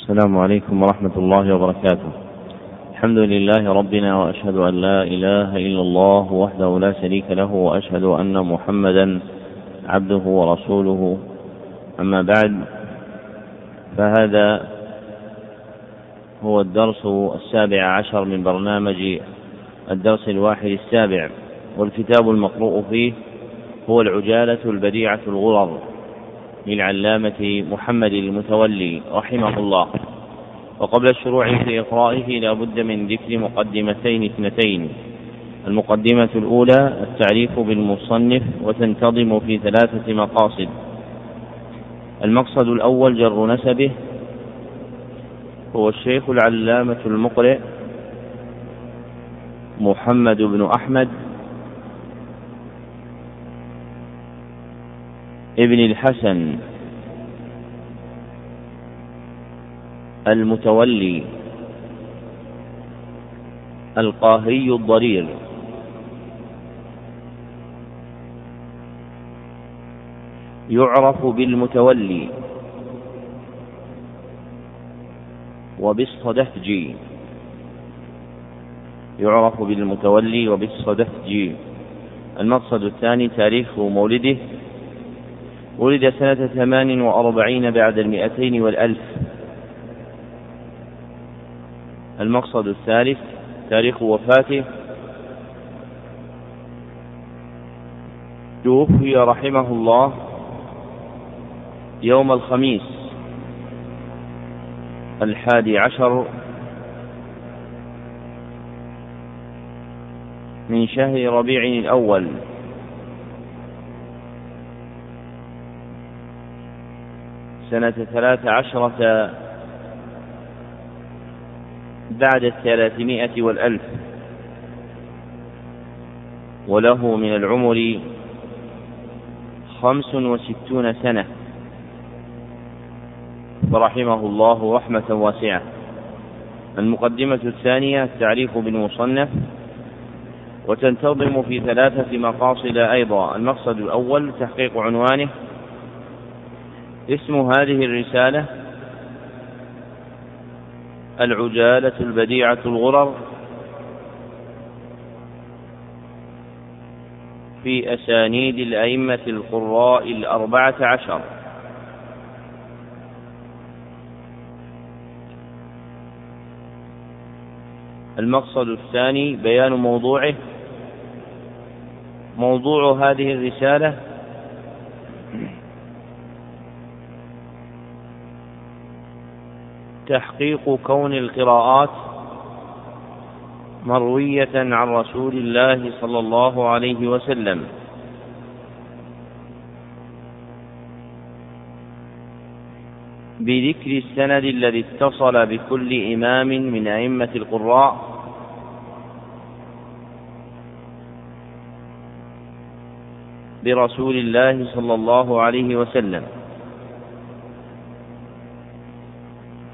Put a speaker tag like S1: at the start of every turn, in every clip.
S1: السلام عليكم ورحمة الله وبركاته. الحمد لله ربنا وأشهد أن لا إله إلا الله وحده لا شريك له وأشهد أن محمدا عبده ورسوله أما بعد فهذا هو الدرس السابع عشر من برنامج الدرس الواحد السابع والكتاب المقروء فيه هو العجالة البديعة الغرر للعلامة محمد المتولي رحمه الله. وقبل الشروع في إقرائه لا بد من ذكر مقدمتين اثنتين. المقدمة الأولى التعريف بالمصنف وتنتظم في ثلاثة مقاصد. المقصد الأول جر نسبه هو الشيخ العلامة المقرئ محمد بن أحمد ابن الحسن المتولي القاهري الضرير. يعرف بالمتولي وبالصدفجي. يعرف بالمتولي وبالصدفجي. المقصد الثاني تاريخ مولده ولد سنة ثمان وأربعين بعد المئتين والألف. المقصد الثالث تاريخ وفاته. توفي رحمه الله يوم الخميس الحادي عشر من شهر ربيع الأول. سنة ثلاث عشرة بعد الثلاثمائة والألف. وله من العمر خمس وستون سنة. فرحمه الله رحمة واسعة. المقدمة الثانية التعريف بالمصنف وتنتظم في ثلاثة مقاصد أيضا. المقصد الأول تحقيق عنوانه اسم هذه الرسالة العجالة البديعة الغرر في أسانيد الأئمة القراء الأربعة عشر. المقصد الثاني بيان موضوعه. موضوع هذه الرسالة تحقيق كون القراءات مروية عن رسول الله صلى الله عليه وسلم. بذكر السند الذي اتصل بكل إمام من أئمة القراء. برسول الله صلى الله عليه وسلم.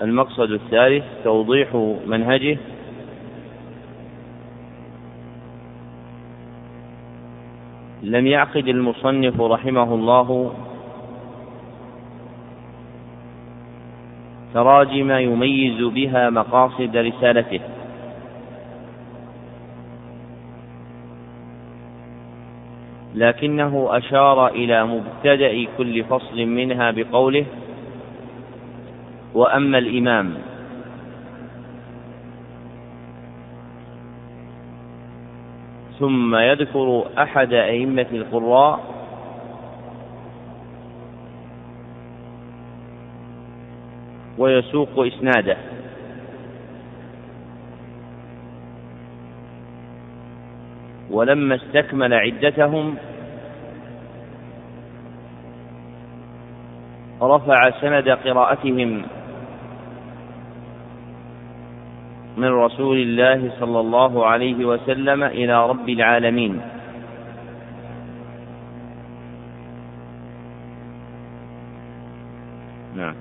S1: المقصد الثالث توضيح منهجه. لم يعقد المصنف رحمه الله تراجم يميز بها مقاصد رسالته. لكنه أشار إلى مبتدأ كل فصل منها بقوله وأما الإمام. ثم يذكر أحد أئمة القراء. ويسوق إسناده. ولما استكمل عدتهم رفع سند قراءتهم من رسول الله صلى الله عليه وسلم إلى رب العالمين. نعم.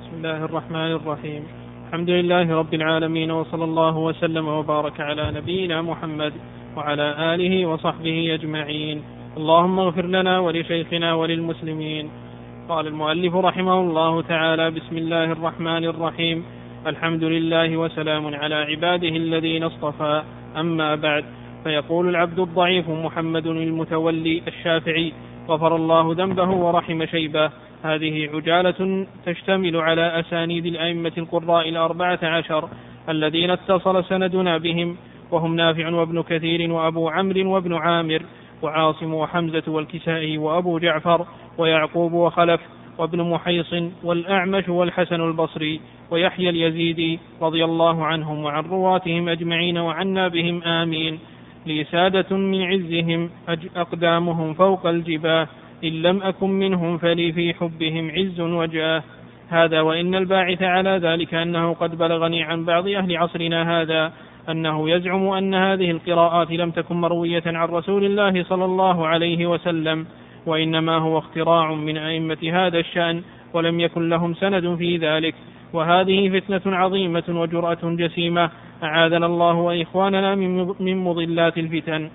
S2: بسم الله الرحمن الرحيم. الحمد لله رب العالمين وصلى الله وسلم وبارك على نبينا محمد وعلى آله وصحبه أجمعين. اللهم اغفر لنا ولشيخنا وللمسلمين. قال المؤلف رحمه الله تعالى بسم الله الرحمن الرحيم. الحمد لله وسلام على عباده الذين اصطفى. أما بعد فيقول العبد الضعيف محمد المتولي الشافعي غفر الله ذنبه ورحم شيبه. هذه عجالة تشتمل على أسانيد الأئمة القراء الأربعة عشر الذين اتصل سندنا بهم وهم نافع وابن كثير وأبو عمرو وابن عامر. وعاصم وحمزة والكسائي وأبو جعفر ويعقوب وخلف وابن محيص والأعمش والحسن البصري ويحيى اليزيدي رضي الله عنهم وعن رواتهم أجمعين وعنا بهم آمين. لي سادة من عزهم أقدامهم فوق الجباه إن لم أكن منهم فلي في حبهم عز وجاه. هذا وإن الباعث على ذلك أنه قد بلغني عن بعض أهل عصرنا هذا أنه يزعم أن هذه القراءات لم تكن مروية عن رسول الله صلى الله عليه وسلم وإنما هو اختراع من أئمة هذا الشأن ولم يكن لهم سند في ذلك. وهذه فتنة عظيمة وجرأة جسيمة أعاذنا الله وإخواننا من مضلات الفتن.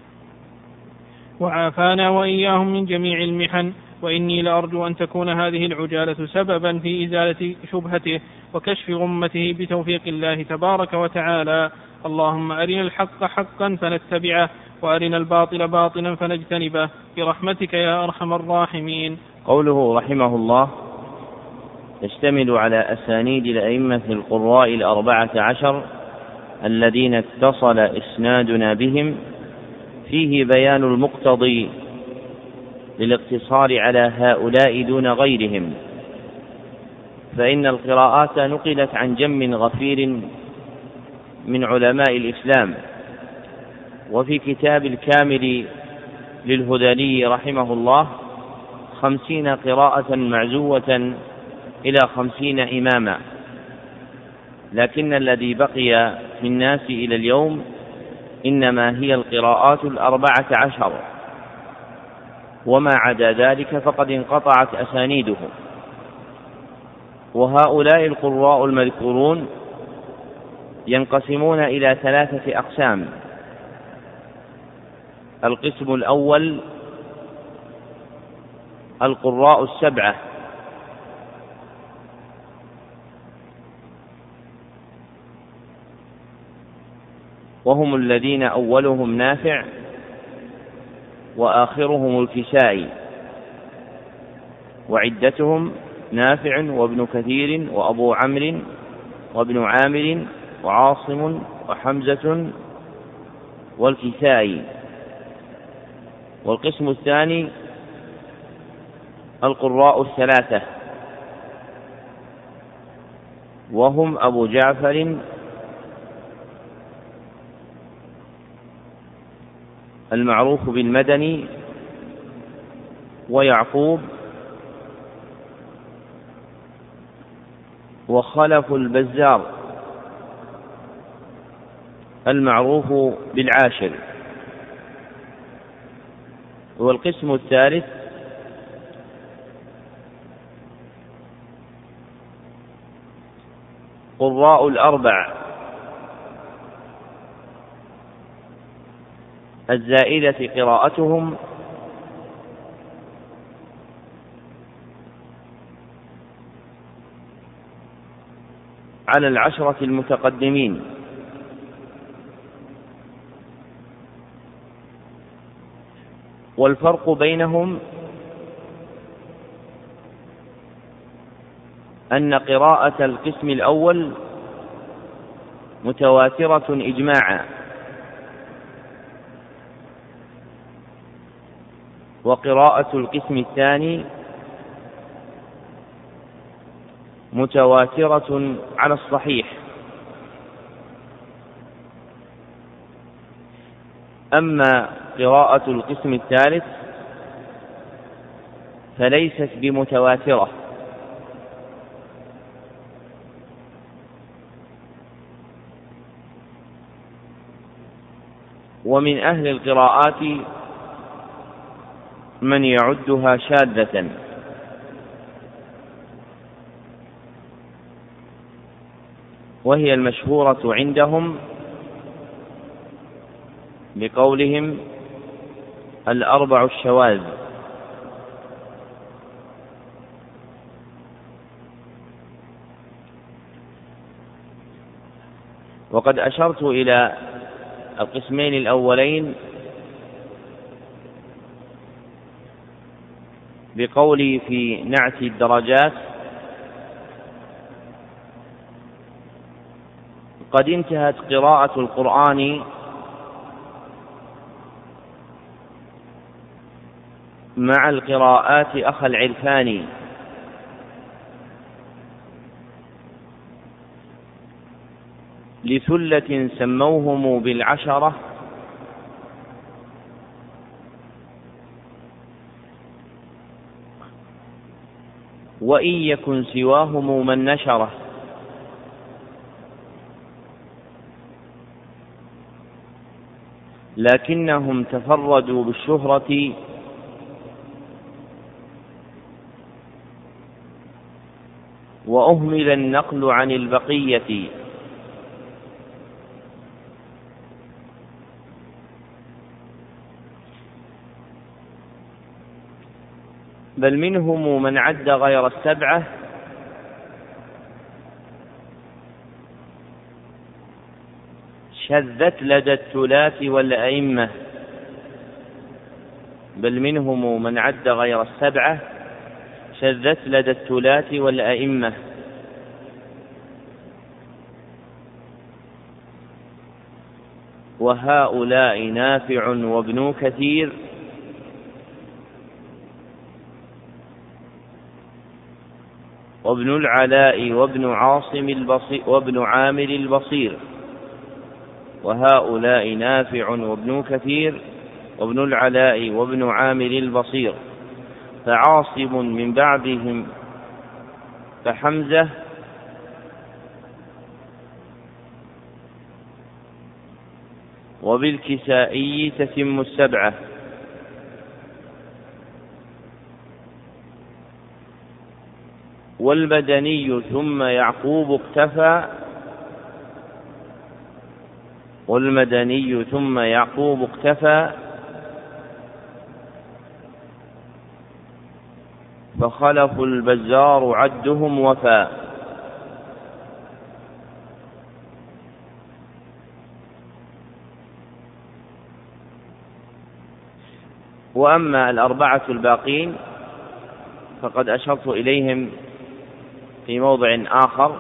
S2: وعافانا وإياهم من جميع المحن وإني لأرجو أن تكون هذه العجالة سببا في إزالة شبهته وكشف غمته بتوفيق الله تبارك وتعالى. اللهم أرنا الحق حقا فنتبعه وأرنا الباطل باطلا فنجتنبه. برحمتك يا أرحم الراحمين.
S1: قوله رحمه الله يشتمل على أسانيد الأئمة القراء الأربعة عشر الذين اتصل إسنادنا بهم فيه بيان المقتضي للاقتصار على هؤلاء دون غيرهم. فإن القراءات نقلت عن جم غفير من علماء الإسلام وفي كتاب الكامل للهذلي رحمه الله خمسين قراءة معزوة إلى خمسين إماما. لكن الذي بقي في الناس إلى اليوم إنما هي القراءات الأربعة عشر وما عدا ذلك فقد انقطعت أسانيده. وهؤلاء القراء المذكورون ينقسمون إلى ثلاثة أقسام. القسم الأول القراء السبعة. وهم الذين أولهم نافع وآخرهم الكسائي وعدتهم نافع وابن كثير وأبو عمرو وابن عامر وعاصم وحمزة والكسائي. والقسم الثاني القراء الثلاثة. وهم أبو جعفر المعروف بالمدني ويعقوب وخلف البزار. المعروف بالعاشر. والقسم الثالث قراء الأربع. الزائدة قراءتهم على العشرة المتقدمين. والفرق بينهم أن قراءة القسم الأول متواترة إجماعا وقراءة القسم الثاني متواترة على الصحيح. أما قراءة القسم الثالث فليست بمتواترة. ومن أهل القراءات من يعدها شاذة. وهي المشهورة عندهم بقولهم الأربع الشواذ. وقد أشرت إلى القسمين الأولين بقولي في نعت الدرجات. قد انتهت قراءة القرآن مع القراءات أخ العرفاني لثلة سموهم بالعشرة. وإن يكن سواهم من نشره لكنهم تفردوا بالشهرة. وأهمل النقل عن البقية. بل منهم من عد غير السبعة. شذت لدى الثلاث والأئمة. بل منهم من عد غير السبعة. شذت لدى الثلاث والأئمة. وهؤلاء نافع وابن كثير. وابن العلاء وابن عاصم البصير وابن عامر البصير. وهؤلاء نافع وابن كثير. وابن العلاء وابن عامر البصير. فعاصم من بعدهم فحمزة وبالكسائي تتم السبعة. والمدني ثم يعقوب اكتفى والمدني ثم يعقوب اكتفى فخلف البزار عدهم وفى وأما الأربعة الباقين فقد أشرت إليهم في موضع آخر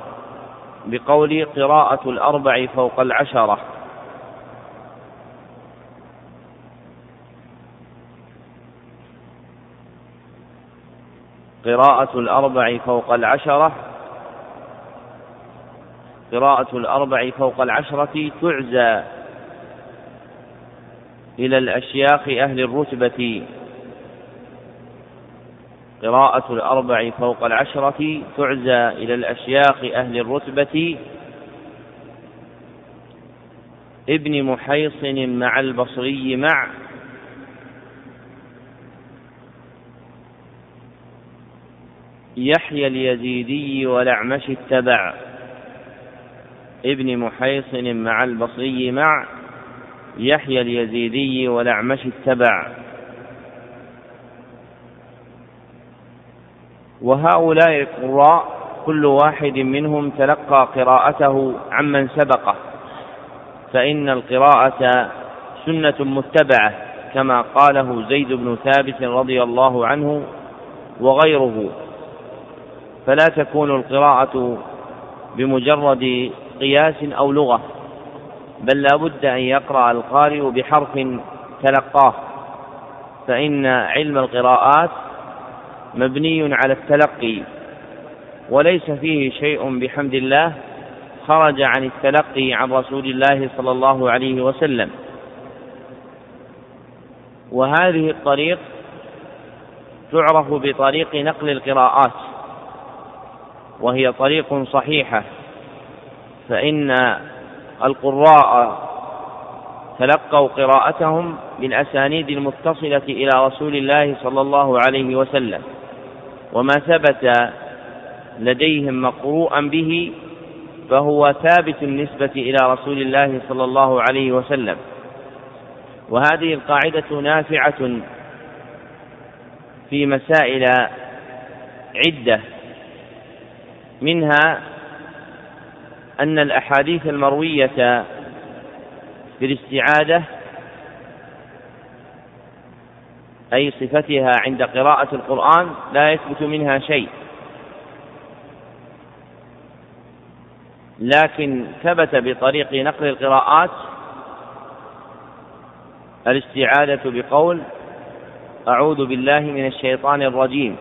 S1: بقول قراءة الأربع فوق العشرة. قراءة الأربع فوق العشرة قراءة الأربع فوق العشرة تعزى إلى الأشياخ أهل الرتبة. قراءة الأربع فوق العشرة تعزى إلى الأشياخ أهل الرتبة. ابن محيصن مع البصري مع يحيى اليزيدي والأعمش اتبع ابن محيصن مع البصري مع يحيى اليزيدي والأعمش اتبع وهؤلاء القراء كل واحد منهم تلقى قراءته عمن سبقه فإن القراءة سنة متبعة كما قاله زيد بن ثابت رضي الله عنه وغيره فلا تكون القراءة بمجرد قياس أو لغة بل لا بد أن يقرأ القارئ بحرف تلقاه فإن علم القراءات مبني على التلقي وليس فيه شيء بحمد الله خرج عن التلقي عن رسول الله صلى الله عليه وسلم. وهذه الطريق تعرف بطريق نقل القراءات. وهي طريق صحيحة فإن القراء تلقوا قراءتهم بالأسانيد المتصلة إلى رسول الله صلى الله عليه وسلم وما ثبت لديهم مقروءا به فهو ثابت النسبة إلى رسول الله صلى الله عليه وسلم. وهذه القاعدة نافعة في مسائل عدة. منها أن الأحاديث المروية بالاستعاذة أي صفتها عند قراءة القرآن لا يثبت منها شيء. لكن ثبت بطريق نقل القراءات الاستعاذة بقول أعوذ بالله من الشيطان الرجيم.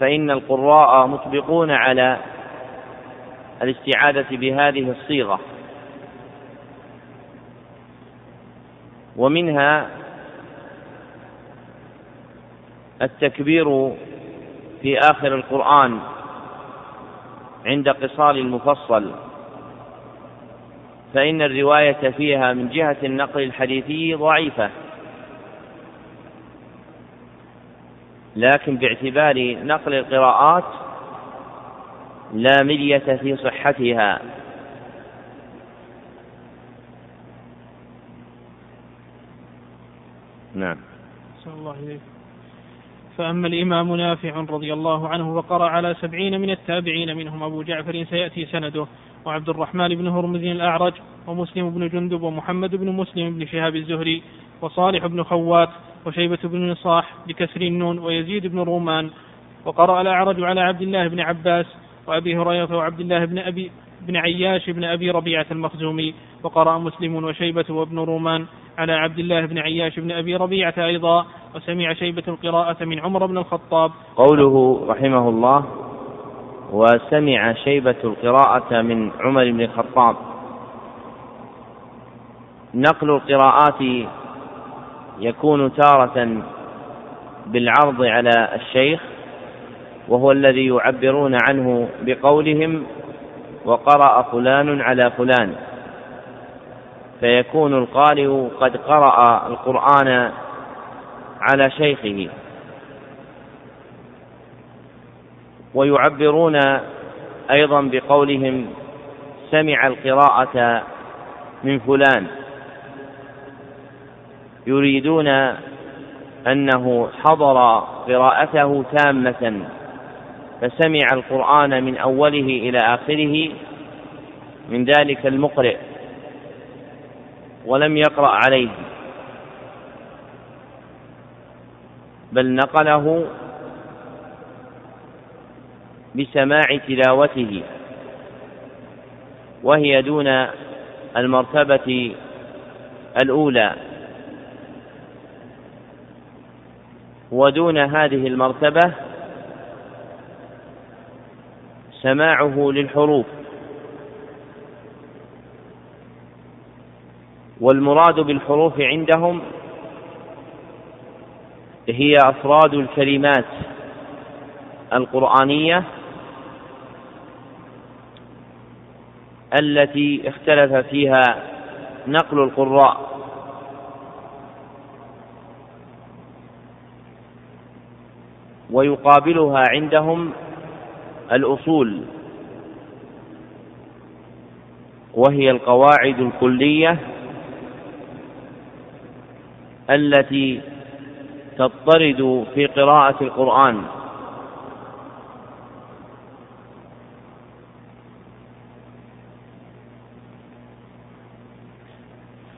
S1: فإن القراء مطبقون على الاستعاذة بهذه الصيغة. ومنها التكبير في آخر القرآن عند قصال المفصل. فإن الرواية فيها من جهة النقل الحديثي ضعيفة. لكن باعتبار نقل القراءات لا ملية في صحتها. نعم.
S2: الله إليك. فأما الإمام نافع رضي الله عنه وقرأ على سبعين من التابعين منهم أبو جعفر سيأتي سنده وعبد الرحمن بن هرمز الأعرج ومسلم بن جندب ومحمد بن مسلم بن شهاب الزهري وصالح بن خوات وشيبة بن نصاح بكسر النون ويزيد بن رومان وقرأ الأعرج على عبد الله بن عباس وأبي هريرة وعبد الله بن أبي بن عياش بن أبي ربيعة المخزومي وقرأ مسلم وشيبة وابن رومان على عبد الله بن عياش بن أبي ربيعة أيضا وسمع شيبة القراءة من عمر بن الخطاب.
S1: قوله رحمه الله وسمع شيبة القراءة من عمر بن الخطاب. نقل القراءات يكون تارة بالعرض على الشيخ وهو الذي يعبرون عنه بقولهم وقرأ فلان على فلان. فيكون القارئ قد قرأ القرآن على شيخه. ويعبرون أيضا بقولهم سمع القراءة من فلان. يريدون أنه حضر قراءته تامة فسمع القرآن من أوله إلى آخره من ذلك المقرئ ولم يقرأ عليه بل نقله بسماع تلاوته وهي دون المرتبة الأولى. ودون هذه المرتبة سماعه للحروف. والمراد بالحروف عندهم هي أفراد الكلمات القرآنية التي اختلف فيها نقل القراء. ويقابلها عندهم الأصول وهي القواعد الكلية التي تضطرد في قراءة القرآن.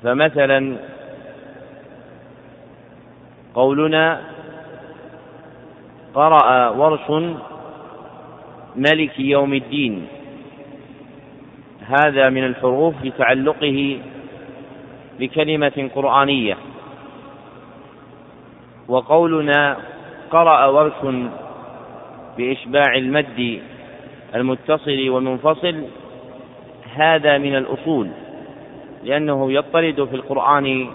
S1: فمثلا قولنا قرأ ورش ملك يوم الدين. هذا من الحروف لتعلقه بكلمة قرآنية. وقولنا قرأ ورش بإشباع المد المتصل والمنفصل. هذا من الأصول لأنه يطرد في القرآن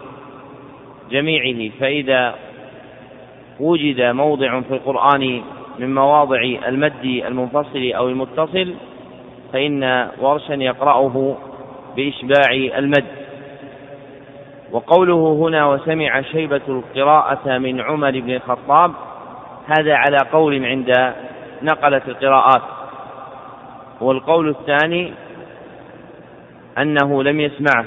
S1: جميعه فإذا وجد موضع في القرآن من مواضع المد المنفصل أو المتصل فإن ورشا يقرأه بإشباع المد. وقوله هنا وسمع شيبة القراءة من عمر بن الخطاب هذا على قول عند نقلة القراءات. والقول الثاني أنه لم يسمعه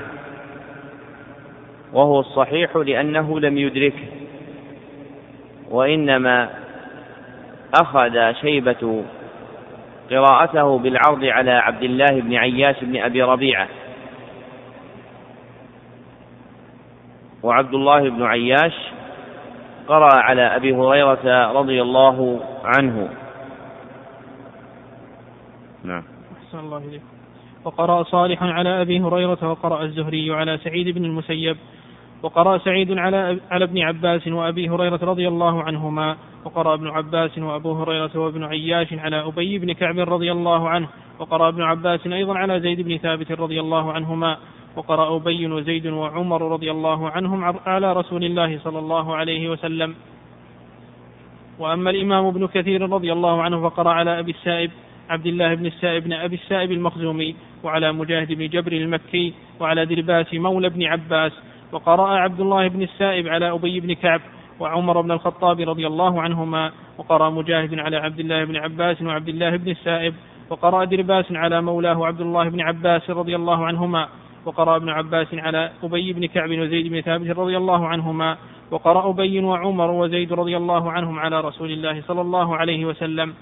S1: وهو الصحيح لأنه لم يدركه. وإنما أخذ شيبة قراءته بالعرض على عبد الله بن عياش بن أبي ربيعة. وعبد الله بن عياش قرأ على أبي هريرة رضي الله عنه.
S2: نعم. أحسن الله إليك. وقرأ صالح على أبي هريرة وقرأ الزهري على سعيد بن المسيب وقرأ سعيد على على ابن عباس وأبي هريرة رضي الله عنهما وقرأ ابن عباس وأبو هريرة وابن عياش على أبي بن كعب رضي الله عنه وقرأ ابن عباس أيضا على زيد بن ثابت رضي الله عنهما وقرأ أبي وزيد وعمر رضي الله عنهم على رسول الله صلى الله عليه وسلم. وأما الإمام ابن كثير رضي الله عنه فقرأ على أبي السائب عبد الله بن السائب بن أبي السائب المخزومي وعلى مجاهد بن جبر المكي وعلى درباس مولى بن عباس وقرأ عبد الله بن السائب على أبي بن كعب وعمر بن الخطاب رضي الله عنهما وقرأ مجاهد على عبد الله بن عباس وعبد الله بن السائب وقرأ درباس على مولاه عبد الله بن عباس رضي الله عنهما وقرأ ابن عباس على أبي بن كعب وزيد بن ثابت رضي الله عنهما وقرأ أبي وعمر وزيد رضي الله عنهم على رسول الله صلى الله عليه وسلم.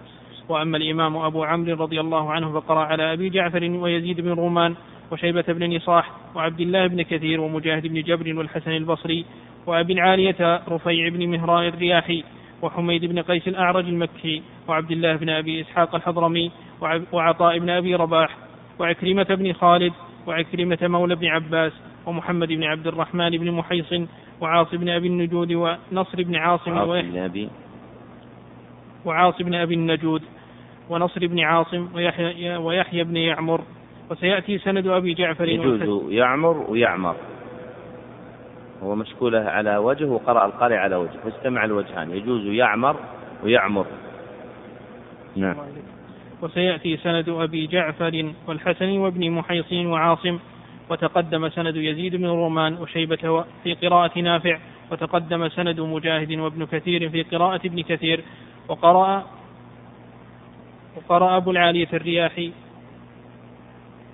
S2: وأما الإمام أبو عمرو رضي الله عنه فقرأ على أبي جعفر ويزيد بن رومان وشيبة بن نصاح وعبد الله بن كثير ومجاهد بن جبر والحسن البصري وأبي العالية رفيع بن مهران الرياحي وحميد بن قيس الأعرج المكي وعبد الله بن أبي إسحاق الحضرمي وعطاء بن أبي رباح وعكرمة بن خالد وعكرمة مولى بن عباس ومحمد بن عبد الرحمن بن محيصن وعاص بن أبي النجود ونصر بن عاصم ويحيى وعاص بن أبي النجود ونصر بن عاصم ويحيى, ويحيى بن يعمر وسيأتي سند أبي جعفر
S1: يجوز يعمر ويعمر. هو مشكولة على وجه وقرأ القارئ على وجه فاستمع الوجهان. يجوز يعمر ويعمر.
S2: نعم. وسيأتي سند أبي جعفر والحسن وابن محيصن وعاصم وتقدم سند يزيد بن رومان وشيبة في قراءة نافع وتقدم سند مجاهد وابن كثير في قراءة ابن كثير وقرأ وقرأ أبو العالية الرياحي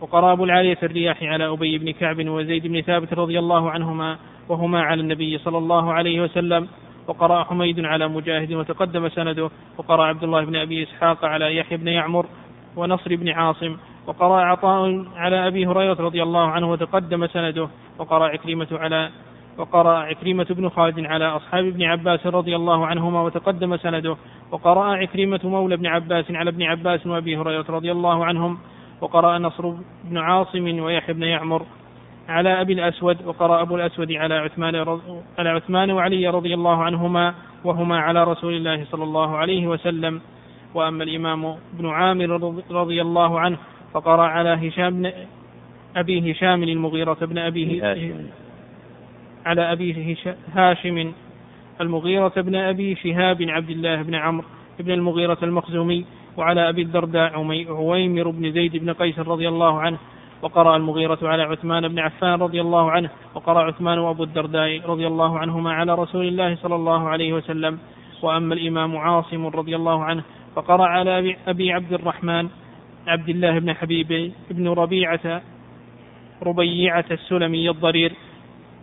S2: وقرأ أبو العالية الرياحي على أبي بن كعب وزيد بن ثابت رضي الله عنهما وهما على النبي صلى الله عليه وسلم. وقرأ حميد على مجاهد وتقدم سنده. وقرأ عبد الله بن أبي إسحاق على يحيى بن يعمر ونصر بن عاصم. وقرأ عطاء على أبي هريرة رضي الله عنه وتقدم سنده. وقرأ عكرمة على وقرأ عكرمة بن خالد على أصحاب ابن عباس رضي الله عنهما وتقدم سنده. وقرأ عكرمة مولى ابن عباس على ابن عباس وأبي هريرة رضي الله عنهم. وقرأ نصر بن عاصم ويحيى بن يعمر على أبي الأسود وقرأ أبو الأسود على عثمان على عثمان وعلي رضي الله عنهما وهما على رسول الله صلى الله عليه وسلم. وأما الإمام ابن عامر رضي الله عنه فقرأ على هشام بن أبي هشام المغيرة بن أبي هاشم. على أبي هاشم المغيرة بن أبي شهاب عبد الله بن عمرو بن المغيرة المخزومي وعلى أبي الدرداء عويمر بن زيد بن قيس رضي الله عنه وقرأ المغيرة على عثمان بن عفان رضي الله عنه وقرأ عثمان وأبو الدرداء رضي الله عنهما على رسول الله صلى الله عليه وسلم. وأما الإمام عاصم رضي الله عنه فقرأ على أبي عبد الرحمن عبد الله بن حبيب بن ربيعة ربيعة السلمي الضرير.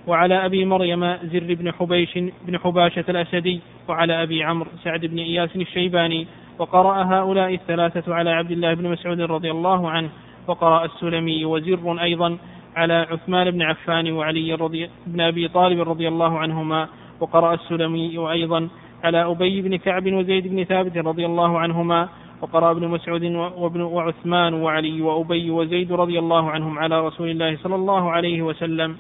S2: وعلى أبي مريم زر بن حبيش بن حباشة الأسدي وعلى أبي عمرو سعد بن إياس الشيباني. وقرأ هؤلاء الثلاثة على عبد الله بن مسعود رضي الله عنه وقرأ السلمي وزر أيضا على عثمان بن عفان وعلي رضي بن أبي طالب رضي الله عنهما وقرأ السلمي أيضا على أبي بن كعب وزيد بن ثابت رضي الله عنهما وقرأ ابن مسعود وابن وعثمان وعلي وأبي وزيد رضي الله عنهم على رسول الله صلى الله عليه وسلم.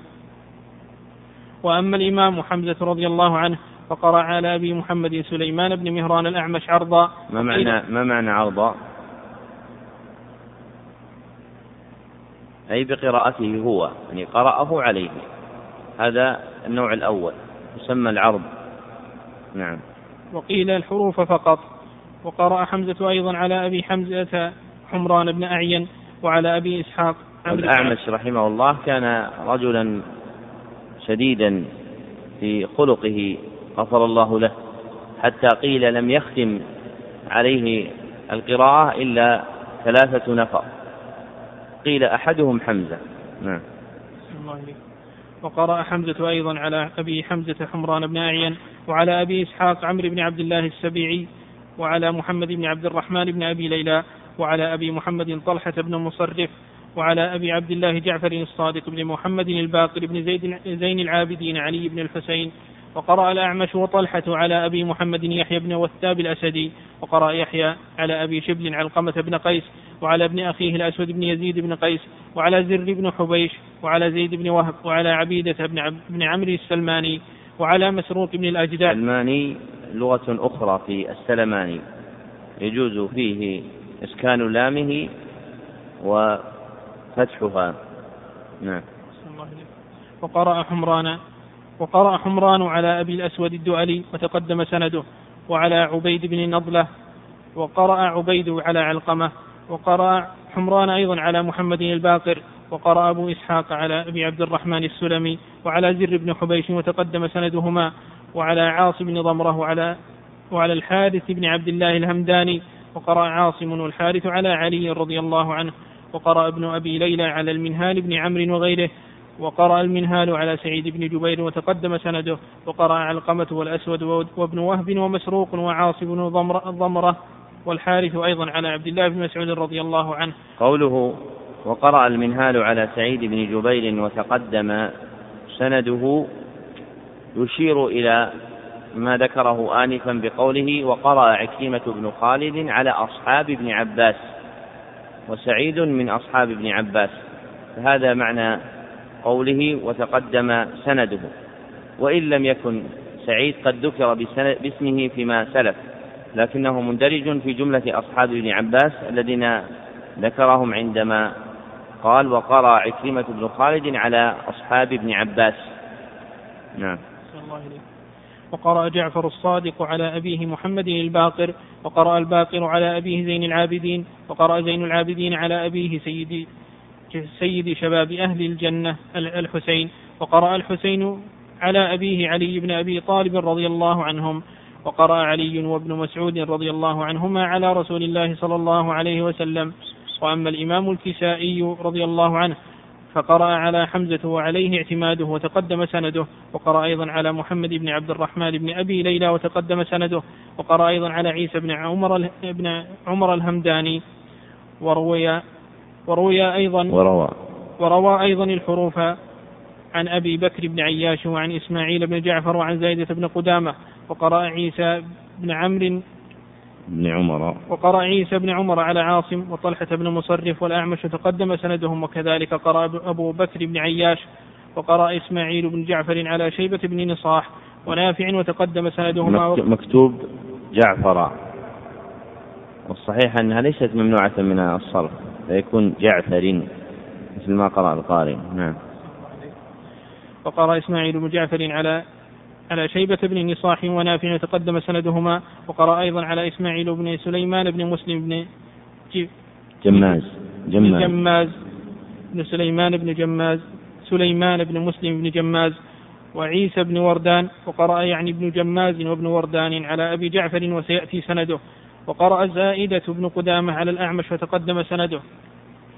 S2: وأما الإمام حمزة رضي الله عنه فقرأ على أبي محمد سليمان بن مهران الأعمش عرضا.
S1: ما معنى ما معنى عرضا؟ أي بقراءته هو يعني قرأه عليه. هذا النوع الأول يسمى العرض. نعم.
S2: وقيل الحروف فقط. وقرأ حمزة أيضا على أبي حمزة حمران بن أعين وعلى أبي إسحاق
S1: الأعمش رحمه الله كان رجلا شديدا في خلقه غفر الله له حتى قيل لم يختم عليه القراءة إلا ثلاثة نفر. قيل أحدهم حمزة. نعم.
S2: وقرأ حمزة أيضا على أبي حمزة حمران بن أعين وعلى أبي إسحاق عمرو بن عبد الله السبيعي وعلى محمد بن عبد الرحمن بن أبي ليلى وعلى أبي محمد طلحة بن مصرف وعلى أبي عبد الله جعفر الصادق بن محمد الباقر بن زيد زين العابدين علي بن الحسين وقرأ الأعمش وطلحة على أبي محمد يحيى بن وثاب الأسدي وقرأ يحيى على أبي شبل علقمة بن قيس وعلى ابن أخيه الأسود بن يزيد بن قيس وعلى زر بن حبيش وعلى زيد بن وهب وعلى عبيدة بن, عب بن عمرو السلماني وعلى مسروق بن الأجداد.
S1: السلماني لغة أخرى في السلماني. يجوز فيه إسكان لامه وفتحها. نعم.
S2: وقرأ حمران وقرأ حمران على أبي الأسود الدؤلي وتقدم سنده وعلى عبيد بن نضلة وقرأ عبيد على علقمة وقرأ حمران أيضا على محمد الباقر وقرأ أبو إسحاق على أبي عبد الرحمن السلمي وعلى زر بن حبيش وتقدم سندهما وعلى عاصم بن ضمرة وعلى وعلى الحارث بن عبد الله الهمداني وقرأ عاصم والحارث على علي رضي الله عنه وقرأ ابن أبي ليلى على المنهال بن عمرو وغيره وقرأ المنهال على سعيد بن جبير وتقدم سنده وقرأ علقمة والأسود وابن وهب ومسروق وعاصم بن ضمرة والحارث أيضا على عبد الله بن مسعود رضي الله عنه.
S1: قوله وقرأ المنهال على سعيد بن جبير وتقدم سنده يشير إلى ما ذكره آنفا بقوله وقرأ عكيمة بن خالد على أصحاب ابن عباس وسعيد من أصحاب ابن عباس. فهذا معنى قوله وتقدم سنده. وإن لم يكن سعيد قد ذكر باسمه فيما سلف لكنه مندرج في جملة أصحاب ابن عباس الذين ذكرهم عندما قال وقرأ عكرمة بن خالد على أصحاب ابن عباس. نعم.
S2: وقرأ جعفر الصادق على أبيه محمد الباقر وقرأ الباقر على أبيه زين العابدين وقرأ زين العابدين على أبيه سيد سيد شباب أهل الجنة الحسين. وقرأ الحسين على أبيه علي بن أبي طالب رضي الله عنهم. وقرأ علي وابن مسعود رضي الله عنهما على رسول الله صلى الله عليه وسلم. وأما الإمام الكسائي رضي الله عنه فقرأ على حمزة وعليه اعتماده وتقدم سنده. وقرأ أيضا على محمد بن عبد الرحمن بن أبي ليلى وتقدم سنده. وقرأ أيضا على عيسى بن عمر بن عمر الهمداني. وروي وروي أيضا
S1: وروى.
S2: وروى أيضا الحروف عن أبي بكر بن عياش وعن إسماعيل بن جعفر وعن زايدة بن قدامة. وقرأ عيسى بن عمرو
S1: بن عمر.
S2: وقرأ عيسى بن عمر على عاصم وطلحة بن مصرف والأعمش تقدم سندهم وكذلك قرأ أبو بكر بن عياش وقرأ إسماعيل بن جعفر على شيبة بن نصاح ونافع وتقدم سندهما
S1: مكتوب جعفر. والصحيح أنها ليست ممنوعة من الصرف. فيكون جعفر مثل ما قرأ القارئ. نعم.
S2: وقرأ إسماعيل بن جعفر على على شيبة بن نصاح ونافع تقدم سندهما وقرأ أيضا على إسماعيل بن سليمان بن مسلم بن
S1: جماز.
S2: جماز. جماز. بن سليمان بن جماز. سليمان بن مسلم بن جماز. وعيسى بن وردان وقرأ يعني ابن جماز وابن وردان على أبي جعفر وسيأتي سنده. وقرأ زائدة بن قدامة على الأعمش وتقدم سنده.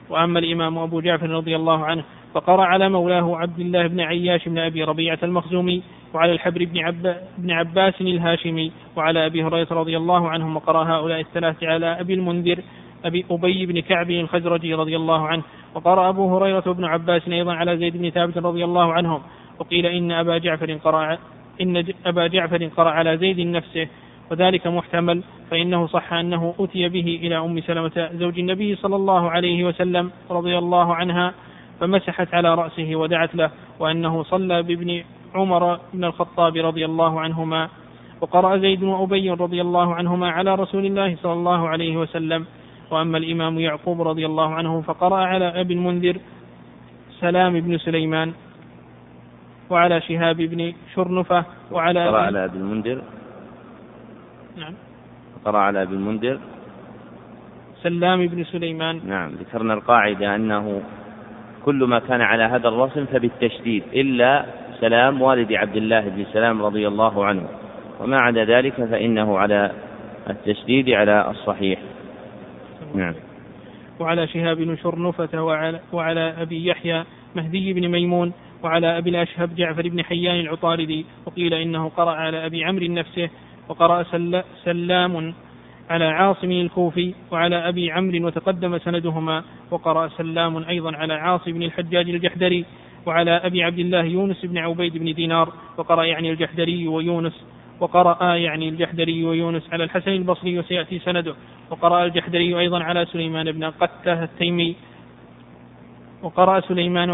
S2: وأما الإمام أبو جعفر رضي الله عنه فقرأ على مولاه عبد الله بن عياش بن أبي ربيعة المخزومي وعلى الحبر بن, عب بن عباس الهاشمي وعلى أبي هريرة رضي الله عنهم وقرأ هؤلاء الثلاثة على أبي المنذر أبي أبي بن كعب الخزرجي رضي الله عنه. وقرأ أبو هريرة وابن عباس أيضا على زيد بن ثابت رضي الله عنهم. وقيل إن أبا جعفر قرأ إن أبا جعفر قرأ على زيد نفسه. وذلك محتمل فإنه صح أنه أتي به إلى أم سلمة زوج النبي صلى الله عليه وسلم رضي الله عنها فمسحت على رأسه ودعت له وأنه صلى بابن عمر بن الخطاب رضي الله عنهما. وقرأ زيد وأبي رضي الله عنهما على رسول الله صلى الله عليه وسلم. وأما الإمام يعقوب رضي الله عنه فقرأ على أبي المنذر سلام بن سليمان وعلى شهاب بن شرنفة وعلى
S1: قرأ على أبي المنذر
S2: نعم.
S1: قرأ على أبي المنذر
S2: سلام بن سليمان.
S1: نعم ذكرنا القاعدة أنه كل ما كان على هذا الرسم فبالتشديد إلا سلام والد عبد الله بن سلام رضي الله عنه. وما عدا ذلك فإنه على التشديد على الصحيح. نعم.
S2: وعلى شهاب بن شرنفة وعلى, وعلى أبي يحيى مهدي بن ميمون وعلى أبي الأشهب جعفر بن حيان العطاردي وقيل إنه قرأ على أبي عمرو نفسه وقرأ سلام على عاصم الكوفي وعلى أبي عمرو وتقدم سندهما وقرأ سلام أيضا على عاصم بن الحجاج الجحدري وعلى أبي عبد الله يونس بن عبيد بن دينار وقرأ يعني الجحدري ويونس وقرأ يعني الجحدري ويونس على الحسن البصري وسيأتي سنده وقرأ الجحدري أيضا على سليمان بن قتة التيمي وقرأ سليمان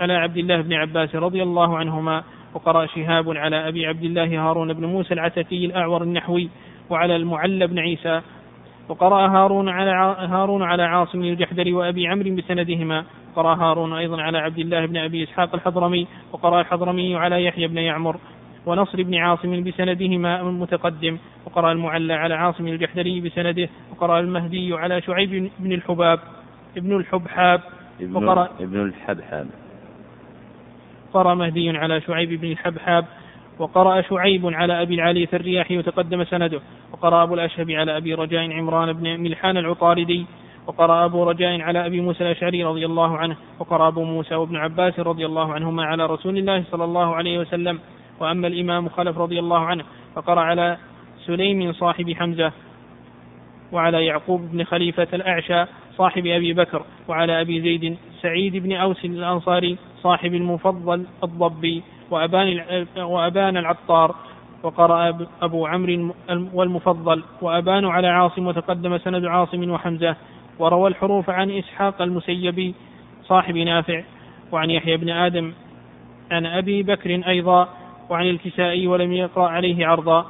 S2: على عبد الله بن عباس رضي الله عنهما وقرأ شهاب على أبي عبد الله هارون بن موسى العتكي الأعور النحوي وعلى المعلى بن عيسى. وقرأ هارون على هارون على عاصم الجحدري وأبي عمرو بسندهما. قرأ هارون أيضا على عبد الله بن أبي إسحاق الحضرمي وقرأ الحضرمي على يحيى بن يعمر. ونصر بن عاصم بسندهما المتقدم وقرأ المعلى على عاصم الجحدري بسنده. وقرأ المهدي على شعيب بن الحباب ابن الحبحاب.
S1: ابن, وقرأ ابن الحبحاب.
S2: قرأ مهدي على شعيب بن الحبحاب وقرأ شعيب على أبي العالية الرياحي وتقدم سنده وقرأ أبو الأشهب على أبي رجاء عمران بن ملحان العطاردي وقرأ أبو رجاء على أبي موسى الأشعري رضي الله عنه وقرأ أبو موسى وابن عباس رضي الله عنهما على رسول الله صلى الله عليه وسلم وأما الإمام خلف رضي الله عنه فقرأ على سليم صاحب حمزة وعلى يعقوب بن خليفة الأعشى صاحب أبي بكر وعلى أبي زيد سعيد بن أوس الأنصاري صاحب المفضل الضبي وأبان وأبان العطار وقرأ أبو عمرو والمفضل وأبان على عاصم وتقدم سند عاصم وحمزة وروى الحروف عن إسحاق المسيبي صاحب نافع وعن يحيى بن آدم عن أبي بكر أيضا وعن الكسائي ولم يقرأ عليه عرضا.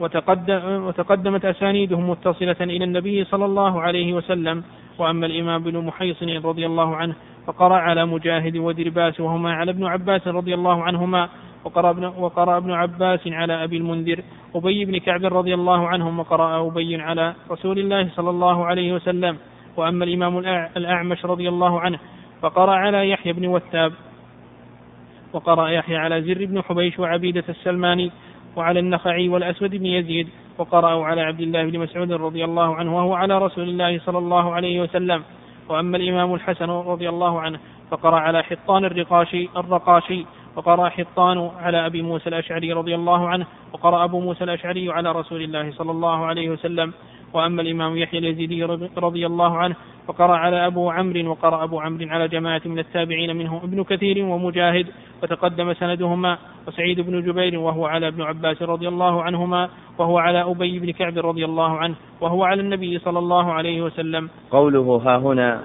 S2: وتقدم وتقدمت أسانيدهم متصلة إلى النبي صلى الله عليه وسلم وأما الإمام بن محيصن رضي الله عنه فقرأ على مجاهد ودرباس وهما على ابن عباس رضي الله عنهما وقرأ ابن, وقرأ ابن عباس على أبي المنذر أبي بن كعب رضي الله عنهم وقرأ أبي على رسول الله صلى الله عليه وسلم وأما الإمام الأعمش رضي الله عنه فقرأ على يحيى بن وثاب وقرأ يحيى على زر بن حبيش وعبيدة السلماني وعلى النخعي والأسود بن يزيد وقرأوا على عبد الله بن مسعود رضي الله عنه وهو على رسول الله صلى الله عليه وسلم. وأما الإمام الحسن رضي الله عنه فقرأ على حطان الرقاشي الرقاشي وقرأ حطان على أبي موسى الأشعري رضي الله عنه وقرأ أبو موسى الأشعري على رسول الله صلى الله عليه وسلم. وأما الإمام يحيى اليزيدي رضي الله عنه فقرأ على أبو عمرو وقرأ أبو عمرو على جماعة من التابعين منهم ابن كثير ومجاهد وتقدم سندهما وسعيد بن جبير وهو على ابن عباس رضي الله عنهما وهو على أبي بن كعب رضي الله عنه وهو على النبي صلى الله عليه وسلم.
S1: قوله ها هنا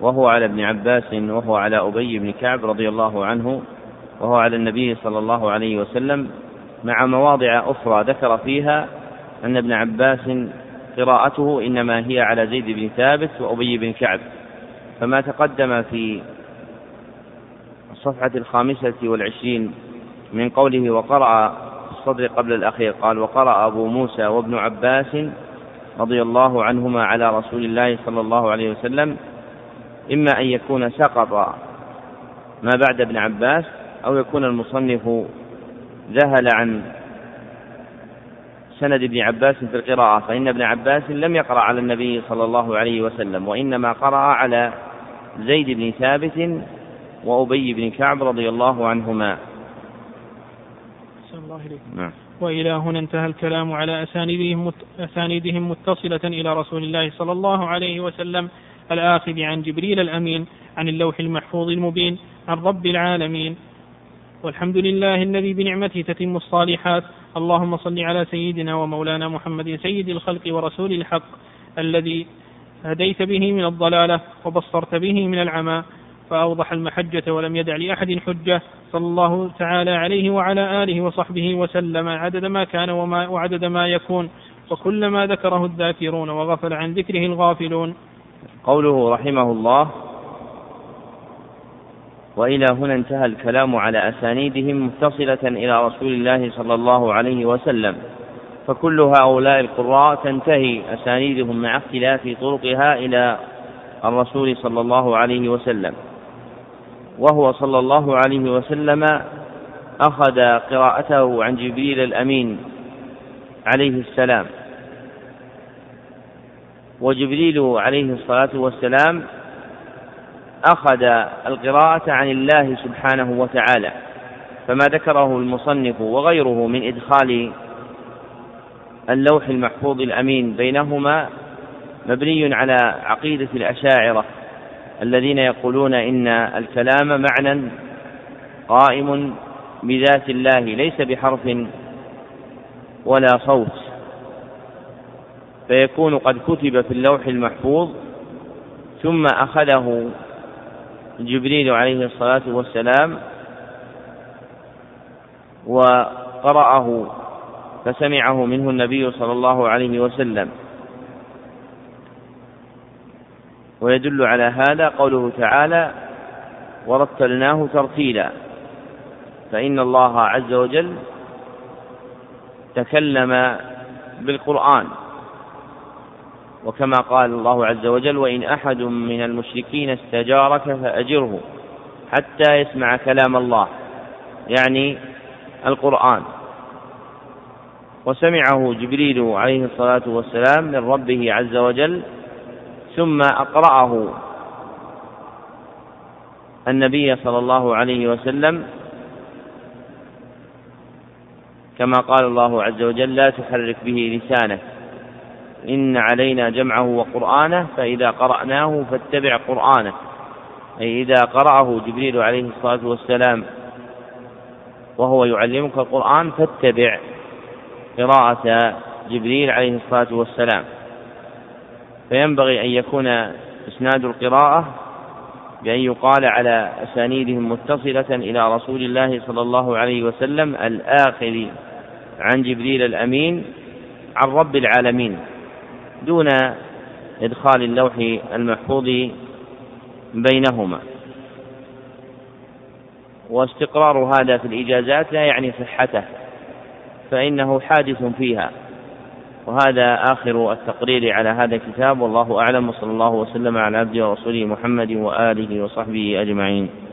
S1: وهو على ابن عباس وهو على أبي بن كعب رضي الله عنه وهو على النبي صلى الله عليه وسلم مع مواضع أخرى ذكر فيها أن ابن عباس قراءته إنما هي على زيد بن ثابت وأبي بن كعب. فما تقدم في الصفحة الخامسة والعشرين من قوله وقرأ الصدر قبل الأخير قال وقرأ أبو موسى وابن عباس رضي الله عنهما على رسول الله صلى الله عليه وسلم إما أن يكون سقط ما بعد ابن عباس أو يكون المصنف ذهل عن سند ابن عباس في القراءة فإن ابن عباس لم يقرأ على النبي صلى الله عليه وسلم وإنما قرأ على زيد بن ثابت وأبي بن كعب رضي الله عنهما.
S2: الله نعم. وإلى هنا انتهى الكلام على أسانيدهم, أسانيدهم متصلة إلى رسول الله صلى الله عليه وسلم الآخذ عن جبريل الأمين عن اللوح المحفوظ المبين عن رب العالمين. والحمد لله الذي بنعمته تتم الصالحات اللهم صل على سيدنا ومولانا محمد سيد الخلق ورسول الحق الذي هديت به من الضلالة وبصرت به من العمى فأوضح المحجة ولم يدع لأحد حجة. صلى الله تعالى عليه وعلى آله وصحبه وسلم عدد ما كان وما وعدد ما يكون وكل ما ذكره الذاكرون وغفل عن ذكره الغافلون.
S1: قوله رحمه الله وإلى هنا انتهى الكلام على أسانيدهم متصلة إلى رسول الله صلى الله عليه وسلم. فكل هؤلاء القراء تنتهي أسانيدهم مع اختلاف طرقها إلى الرسول صلى الله عليه وسلم. وهو صلى الله عليه وسلم أخذ قراءته عن جبريل الأمين عليه السلام. وجبريل عليه الصلاة والسلام أخذ القراءة عن الله سبحانه وتعالى فما ذكره المصنف وغيره من إدخال اللوح المحفوظ الأمين بينهما مبني على عقيدة الأشاعرة الذين يقولون إن الكلام معنى قائم بذات الله ليس بحرف ولا صوت فيكون قد كتب في اللوح المحفوظ ثم أخذه جبريل عليه الصلاة والسلام وقرأه فسمعه منه النبي صلى الله عليه وسلم. ويدل على هذا قوله تعالى ورتلناه ترتيلا فإن الله عز وجل تكلم بالقرآن. وكما قال الله عز وجل وإن أحد من المشركين استجارك فأجره حتى يسمع كلام الله يعني القرآن. وسمعه جبريل عليه الصلاة والسلام من ربه عز وجل ثم أقرأه النبي صلى الله عليه وسلم كما قال الله عز وجل لا تحرك به لسانك إن علينا جمعه وقرآنه فإذا قرأناه فاتبع قرآنه. أي إذا قرأه جبريل عليه الصلاة والسلام وهو يعلمك القرآن فاتبع قراءة جبريل عليه الصلاة والسلام. فينبغي أن يكون إسناد القراءة بأن يقال على أسانيدهم متصلة إلى رسول الله صلى الله عليه وسلم الآخذ عن جبريل الأمين عن رب العالمين. دون إدخال اللوح المحفوظ بينهما. واستقرار هذا في الإجازات لا يعني صحته فإنه حادث فيها. وهذا آخر التقرير على هذا الكتاب. والله أعلم. وصلى الله وسلم على عبده ورسوله محمد وآله وصحبه أجمعين.